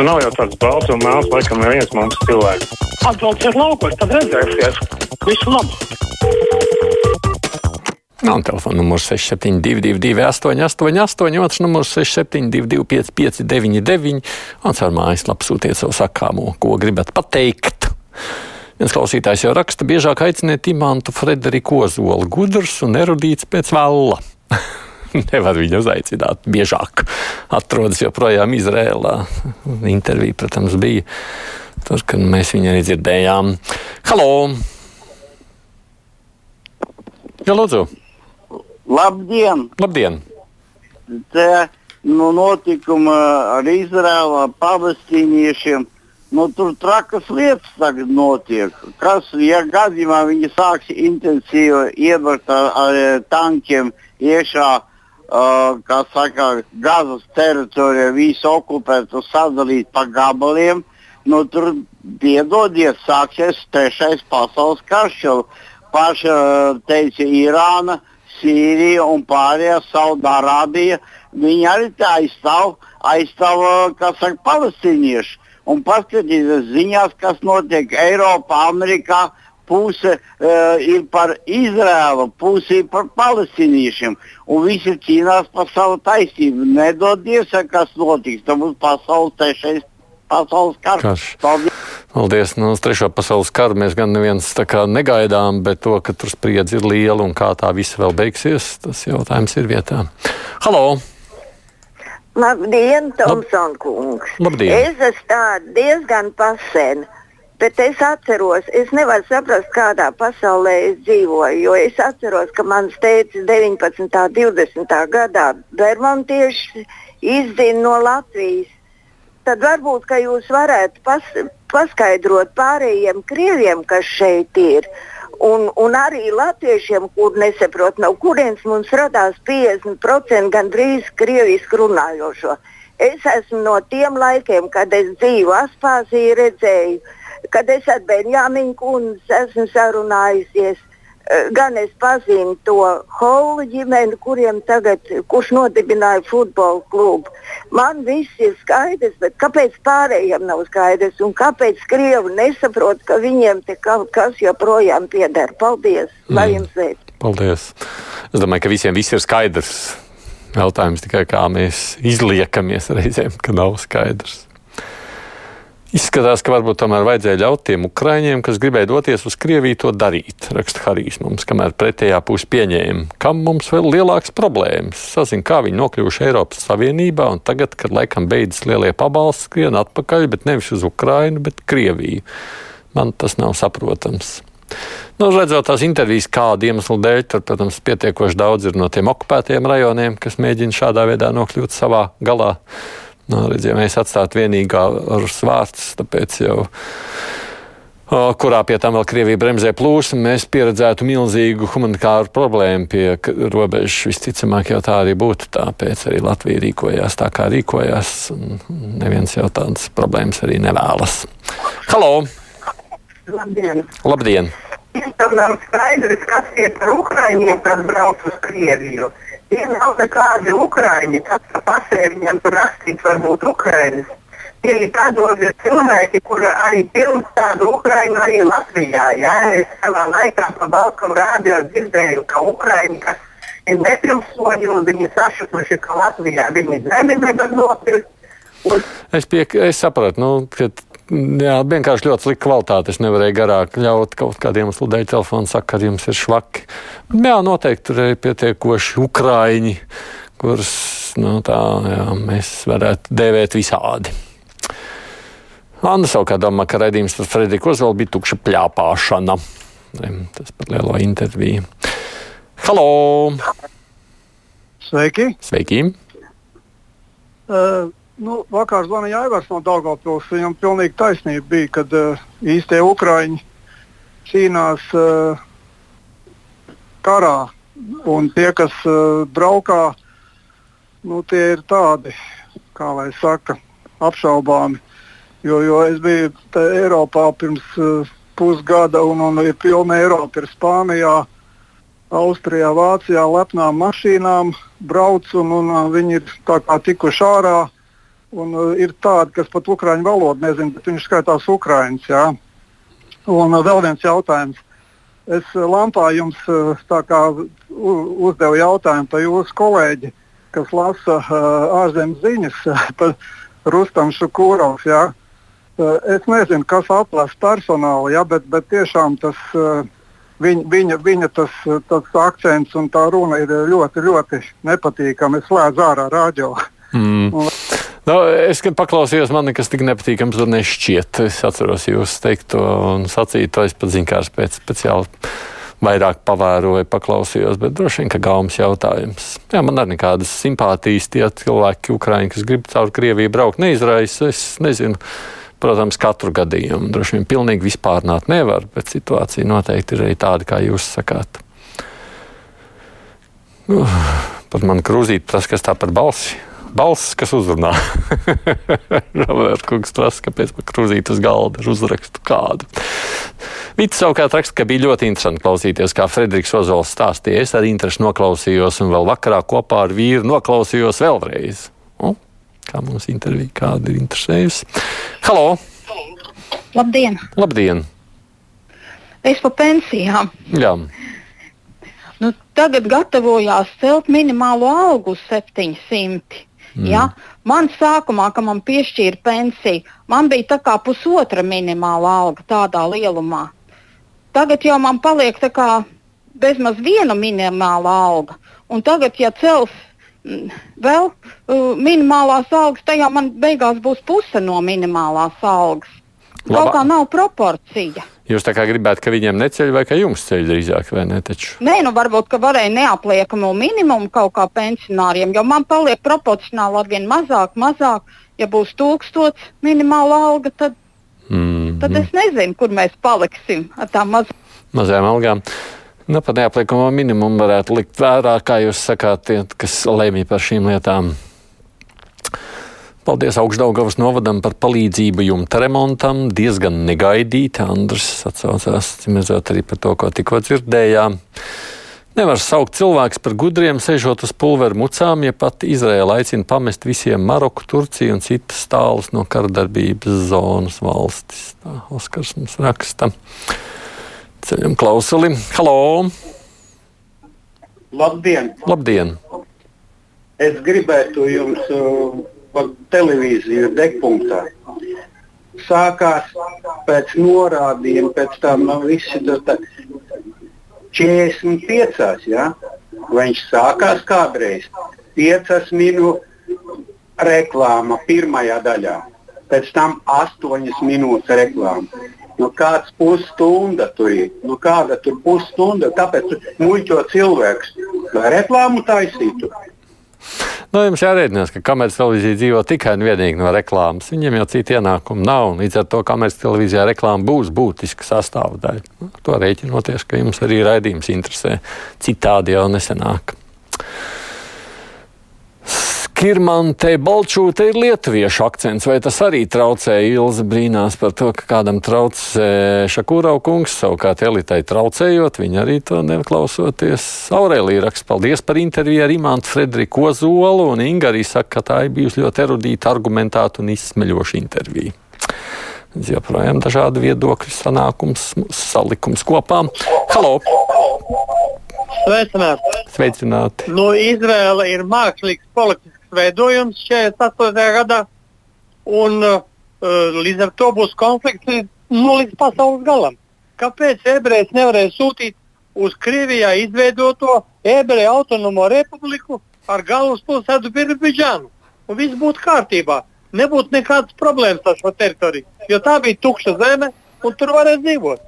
Nu, nav jau tāds balts un melns, laikam, neviens mums cilvēks. Atbrauciet laukos, tad redzēsiet. Visu labu! Nu, un telefona numurs 6722, 888, otrs numurs 672, 559, un caur mājaslapu sūtiet savu sakāmo, ko gribat pateikt. Viens klausītājs jau raksta, biežāk aiciniet Imantu Frederiku Ozolu, gudrs un erudīts pēc valla. Nevar viņu uzaicināt biežāk. Atrodas joprojām Izrēlā. Intervija, protams, bija tur, kad mēs viņu arī dzirdējām. Halo! Jā, lūdzu! Labdien! Labdien! Te nu, notikuma ar Izraēlu, ar palestīniešiem. Nu, tur trakas lietas tagad notiek. Kas, ja gadījumā viņi sāks intensīvi iebart ar, ar tankiem iekšā, uh, kā saka, Gazas teritorijā, visu okupēt un sadalīt pa gabaliem, nu, tur piedodiet, sāksies trešais pasaules karš. Jau paša teica Irāna, Sīrija un pārējā Saudārābija. Viņi arī aizstāv, aizstāv kā saka, palestīnieši. Un paskatieties ziņās, kas notiek Eiropā, Amerikā. Puse uh, ir par Izrēlu, puse ir par palestīniešiem. Un visi cīnās par savu taisnību. Nedodies, kas notiks. Tad būs pasaules trešais pasaules karš. karš. Paldies! Paldies! Nu, uz trešo pasaules karu mēs gan neviens tā kā negaidām, bet to, ka tur spriedzi ir liela un kā tā visa vēl beigsies, tas jautājums ir vietā. Halo! Labdien, Tomson kungs! Labdien! Es esmu diezgan pasēna. Bet es atceros, es nevaru saprast, kādā pasaulē es dzīvoju. Jo es atceros, ka mans tēvs 19. un 20. gadā Bermontieši izzina no Latvijas. Tad varbūt jūs varētu pas, paskaidrot pārējiem krieviem, kas šeit ir. Un, un arī latviešiem, kur nesaprot, no kurienes mums radās 50% gandrīz krieviski runājošo. Es esmu no tiem laikiem, kad es dzīvu Aspāzijā, redzēju, kad es ar Benjāmiņu kundzi esmu sarunājusies. Gan es pazinu to Holu ģimeni, kuriem tagad, kurš nodibināja futbola klubu. Man viss ir skaidrs, bet kāpēc pārējiem nav skaidrs un kāpēc Krievi nesaprot, ka viņiem te kaut kas joprojām pieder? Paldies! Lai mm. jums veids! Paldies! Es domāju, ka visiem viss ir skaidrs. Jautājums tikai, kā mēs izliekamies reizēm, ka nav skaidrs. Izskatās, ka varbūt tomēr vajadzēja ļaut tiem ukrāņiem, kas gribēja doties uz Krieviju, to darīt, raksta Harijs mums, kamēr pretējā puse pieņēma, kam mums vēl lielākas problēmas. Sazin, kā viņi nokļuvuši Eiropas Savienībā, un tagad, kad laikam beidzas lielie pabalsti, skrien atpakaļ, bet nevis uz Ukrainu, bet Krieviju. Man tas nav saprotams. Nu, redzot tās intervijas, kādu iemeslu dēļ, tur, protams, pietiekoši daudz ir no tiem okupētiem rajoniem, kas mēģina šādā veidā nokļūt savā galā. Nu, redz, ja mēs atstātu vienīgā ar svārts, tāpēc jau kurā pie tam vēl Krievija bremzē plūsmu, mēs pieredzētu milzīgu humanitāru problēmu pie robežas. Visticamāk, jau tā arī būtu. Tāpēc arī Latvija rīkojās tā, kā rīkojās. Neviens jau tādas problēmas arī nevēlas. Halo! Labdien! Labdien. Tam nav skaidrs, kas ir par Ukraiņiem, kas brauc uz Krieviju. Tie nav nekādi ukrāņi, kas pasē viņam tur rakstīt, varbūt ukrāņus. Tie ir tādi cilvēki, kuri arī pirms tādu ukrāņu arī Latvijā. Jā, es savā laikā pa Balkanu rādio dzirdēju, ka ukrāņi, kas ir nepilsoņi un viņi sašutuši, ka Latvijā viņi zemi nevar nopirkt. Un... Es, piek, es sapratu, nu, ka Jā, vienkārši ļoti slikta kvalitāte. Es nevarēju garāk ļaut kaut kādiem dēļ telefonu sakariem ir švaki. Jā, noteikti tur ir pietiekoši ukrāņi, kurus nu, tā, jā, mēs varētu dēvēt visādi. Anna savukārt domā, ka raidījums par Frederiku Ozolu bija tukša pļāpāšana. Tas par lielo interviju. Halo! Sveiki! Sveiki! Uh, Nu, vakar zvanīja Aivars no Daugavpils. Viņam pilnīgi taisnība bija, kad uh, īstie Ukraiņi cīnās uh, karā. Un tie, kas uh, braukā, nu, tie ir tādi, kā lai saka, apšaubāmi. Jo, jo es biju Eiropā pirms uh, pusgada, un, un ir pilna Eiropa. Ir Spānijā, Austrijā, Vācijā lepnām mašīnām brauc, un, un uh, viņi ir tikuši ārā Un uh, ir tādi, kas pat ukrāņu valodu nezina, bet viņš skaitās ukrāņus. Un uh, vēl viens jautājums. Es uh, lampā jums uh, uzdevu jautājumu par jūsu kolēģi, kas lasa uh, ārzemes ziņas uh, par Rustam Šukūrovs. Jā. Uh, es nezinu, kas atlasa personālu, jā, bet, bet tiešām tas. Uh, Viņa, viņa, viņa tas, uh, tas akcents un tā runa ir ļoti, ļoti nepatīkami. Es slēdzu ārā rādio. Mm. Nu, es, kad paklausījos, man nekas tik nepatīkams tur nešķiet. Es atceros jūs teikto un sacīto, es pat zinu, kā pēc speciāli vairāk pavēroju, paklausījos, bet droši vien, ka gaumas jautājums. Jā, man arī nekādas simpātijas tie cilvēki, Ukraiņi, kas grib caur Krieviju braukt, neizraisa. Es nezinu, protams, katru gadījumu. Droši vien pilnīgi vispārnāt nevar, bet situācija noteikti ir arī tāda, kā jūs sakāt. Uh, pat man krūzīt tas, kas tā par balsi. Balss, kas uzrunā. Roberts Kungs prasa, kāpēc man krūzīt uz galda ar uzrakstu kādu. Vits savukārt raksta, ka bija ļoti interesanti klausīties, kā Frederiks Ozols stāstīja. Es ar interesi noklausījos, un vēl vakarā kopā ar vīru noklausījos vēlreiz. Nu, kā mums intervija kāda ir interesējusi. Halo! Labdien! Labdien! Es par pensijām. Jā, Nu, tagad gatavojās celt minimālo algu uz 700. Mm. Ja? Man sākumā, kad man piešķīra pensiju, man bija tā kā pusotra minimāla alga tādā lielumā. Tagad jau man paliek tā kā bezmaz viena minimāla alga. Un tagad, ja cels mm, vēl uh, minimālās algas, tajā man beigās būs puse no minimālās algas. Kaut Labā- kā nav proporcija. Jūs tā kā gribētu, ka viņiem neceļ vai ka jums ceļ drīzāk, vai ne? Taču. Nē, nu varbūt, ka varēja neapliekamo minimumu kaut kā pensionāriem, jo man paliek proporcionāli ar vien mazāk, mazāk. Ja būs tūkstots minimāla alga, tad, Mm, tad es nezinu, kur mēs paliksim ar tām mazām. mazajām algām. Nu, pat neapliekamo minimumu varētu likt vērā, kā jūs sakāt, tie, kas lemj par šīm lietām. Paldies Augstdaugavas novadam par palīdzību jumta remontam. Diezgan negaidīti. Andrs atsaucās, cimezot arī par to, ko tikko dzirdējām. Nevar saukt cilvēks par gudriem, sēžot uz pulveru mucām, ja pat Izraela aicina pamest visiem Maroku, Turciju un citas tālus no kardarbības zonas valstis. Tā Oskars mums raksta. Ceļam klausuli. Halo! Labdien! Labdien! Es gribētu jums uh, par televīziju degpunktā. Sākās pēc norādījuma, pēc tam nu, visi tā 45. Ja? Viņš sākās kādreiz 5 minūtes reklāma pirmajā daļā, pēc tam 8 minūtes reklāma. Nu, kāds pusstunda tur ir? Nu, kāda tur pusstunda? Tāpēc muļķo cilvēks, lai reklāmu taisītu. Nu, jums jārēķinās, ka kameras televīzija dzīvo tikai un vienīgi no reklāmas. Viņiem jau citu ienākumu nav. Līdz ar to kameras televīzijā reklāma būs būtiska sastāvdaļa. Nu, to rēķinoties, ka jums arī raidījums interesē. Citādi jau nesenāk. Kirmante Balčūte ir lietuviešu akcents, vai tas arī traucē Ilze brīnās par to, ka kādam traucē Šakūrau kungs, savukārt elitai traucējot, viņa arī to neklausoties. Aurēlija raksta paldies par interviju ar Imantu Frederiku Ozolu, un Inga arī saka, ka tā ir bijusi ļoti erudīta, argumentēta un izsmeļoša intervija. Joprojām dažādi viedokļi, sanākums, salikums kopā. Halo! Sveicināti! Sveicināti! Nu, Izraela ir mākslīgs politisks veidojums 48. gadā, un uh, līdz ar to būs konflikts nu, līdz pasaules galam. Kāpēc ebrejs nevarēja sūtīt uz Krievijā izveidoto ebreju autonomo republiku ar galvaspilsētu Birbidžānu? Un viss būtu kārtībā. Nebūtu nekādas problēmas ar šo teritoriju, jo tā bija tukša zeme, un tur varēja dzīvot.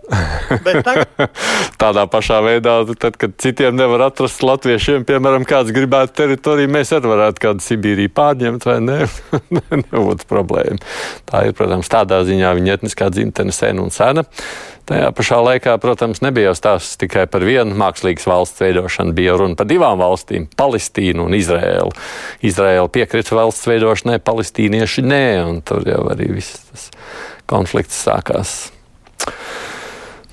Tagad Tādā pašā veidā, tad, kad citiem nevar atrast latviešiem, piemēram, kāds gribētu teritoriju, mēs arī varētu kādu Sibīriju pārņemt, vai ne? Nebūtu problēma. Tā ir, protams, tādā ziņā viņa etniskā dzimtene sena un sena. Tajā pašā laikā, protams, nebija jau stāsts tikai par vienu mākslīgas valsts veidošanu, bija runa par divām valstīm - Palestīnu un Izraēlu. Izraēla piekrita valsts veidošanai, palestīnieši nē, un tur jau arī viss tas konflikts sākās.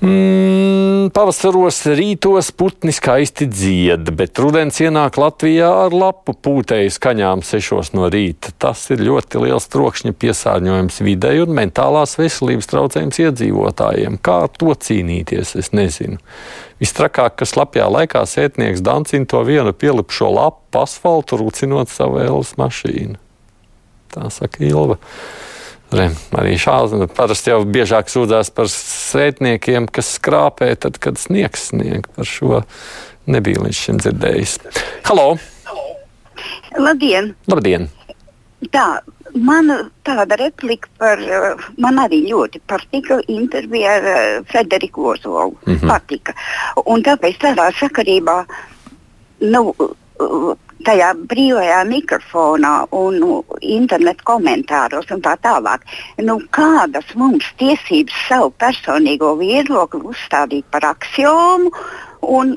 Mm, pavasaros rītos putni skaisti dzied, bet rudens ienāk Latvijā ar lapu pūtēju skaņām sešos no rīta. Tas ir ļoti liels trokšņa piesārņojums videi un mentālās veselības traucējums iedzīvotājiem. Kā ar to cīnīties, es nezinu. Vistrakāk, ka slapjā laikā sētnieks dancina to vienu pielipšo lapu asfaltu, rūcinot savu ēlas mašīnu. Tā saka Ilva. Re, arī šādi parasti jau biežāk sūdzās par sētniekiem, kas skrāpē, tad, kad sniegs snieg. Par šo nebija līdz šim dzirdējis. Halo! Labdien! Labdien! Tā, man tāda replika par, man arī ļoti patika intervija ar uh, Frederiku Ozolu. Mm -hmm. Patika. Un tāpēc tādā sakarībā, nu, tajā brīvajā mikrofonā un nu, internetu komentāros un tā tālāk. Nu, kādas mums tiesības savu personīgo viedokli uzstādīt par axiomu un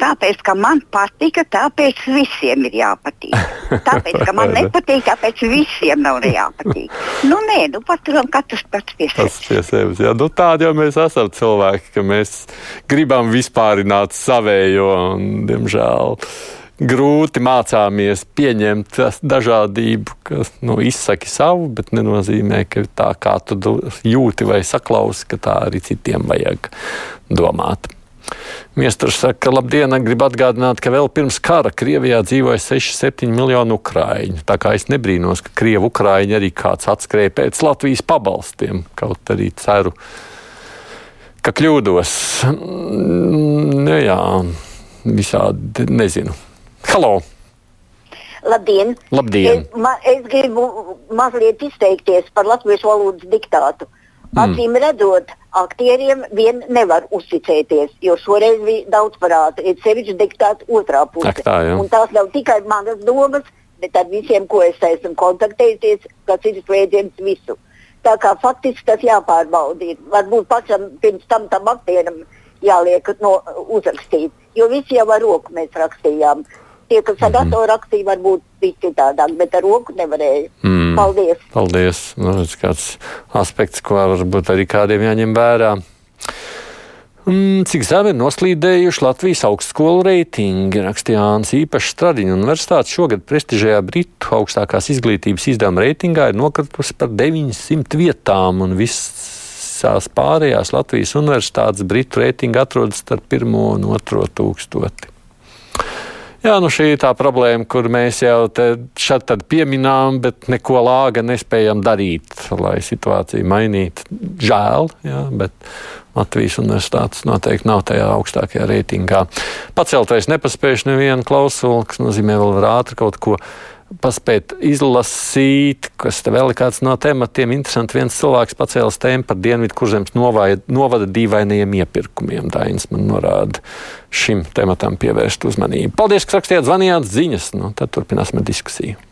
Tāpēc, ka man patika, tāpēc visiem ir jāpatīk. Tāpēc, ka man nepatīk, tāpēc visiem nav jāpatīk. Nu, nē, nu, paturam katrs pats pie sevis. Pie sevis jā. Nu, tādi jau mēs esam cilvēki, ka mēs gribam vispārināt savējo un, diemžēl, grūti mācāmies pieņemt dažādību, kas nu, izsaki savu, bet nenozīmē, ka tā kā tu jūti vai saklausi, ka tā arī citiem vajag domāt. Miesturs saka, labdien, gribu atgādināt, ka vēl pirms kara Krievijā dzīvoja 6-7 miljoni ukrāņu. Tā kā es nebrīnos, ka Krievu ukrāņi arī kāds atskrēja pēc Latvijas pabalstiem. Kaut arī ceru, ka kļūdos. Nu, jā, visādi nezinu. Halo! Labdien! Labdien. Es, ma, es gribu mazliet izteikties par latviešu valodas diktātu. Mm. Acīm redzot, aktieriem vien nevar uzticēties, jo šoreiz bija daudz parāda. Ir sevišķi diktāts otrā pusē. Ak, tā, jā. un tās nav tikai manas domas, bet ar visiem, ko es esmu kontaktējies, kas ir slēdziens visu. Tā kā faktiski tas jāpārbauda. Varbūt pašam pirms tam tam aktieram jāliek no, uzrakstīt, jo visi jau ar roku mēs rakstījām. Tie, kas ar datoru rakstīja, varbūt bija citādāk, bet ar roku nevarēja. Mm. Paldies! Paldies! Nu, tas kāds aspekts, ko varbūt arī kādiem jāņem vērā. Un cik zemi ir noslīdējuši Latvijas augstskolu reitingi, rakstīja Jānis Īpašs Stradiņa universitāte. Šogad prestižajā Britu augstākās izglītības izdevuma reitingā ir nokritusi par 900 vietām, un visās pārējās Latvijas universitātes Britu reitingi atrodas starp pirmo un otro tūkstoti. Jā, nu šī ir tā problēma, kur mēs jau šeit tad pieminām, bet neko lāga nespējam darīt, lai situāciju mainītu. Žēl, jā, bet Latvijas universitātes noteikti nav tajā augstākajā reitingā. Paceltais nepaspējuši nevienu klausuli, kas nozīmē vēl var ātri kaut ko paspēt izlasīt, kas te vēl ir kāds no tematiem. Interesanti, viens cilvēks pacēlis tēmu par Dienvidu kurzemes novada dīvainajiem iepirkumiem. Dainis man norāda šim tematam pievērst uzmanību. Paldies, ka rakstījāt, zvanījāt ziņas. Nu, tad turpināsim diskusiju.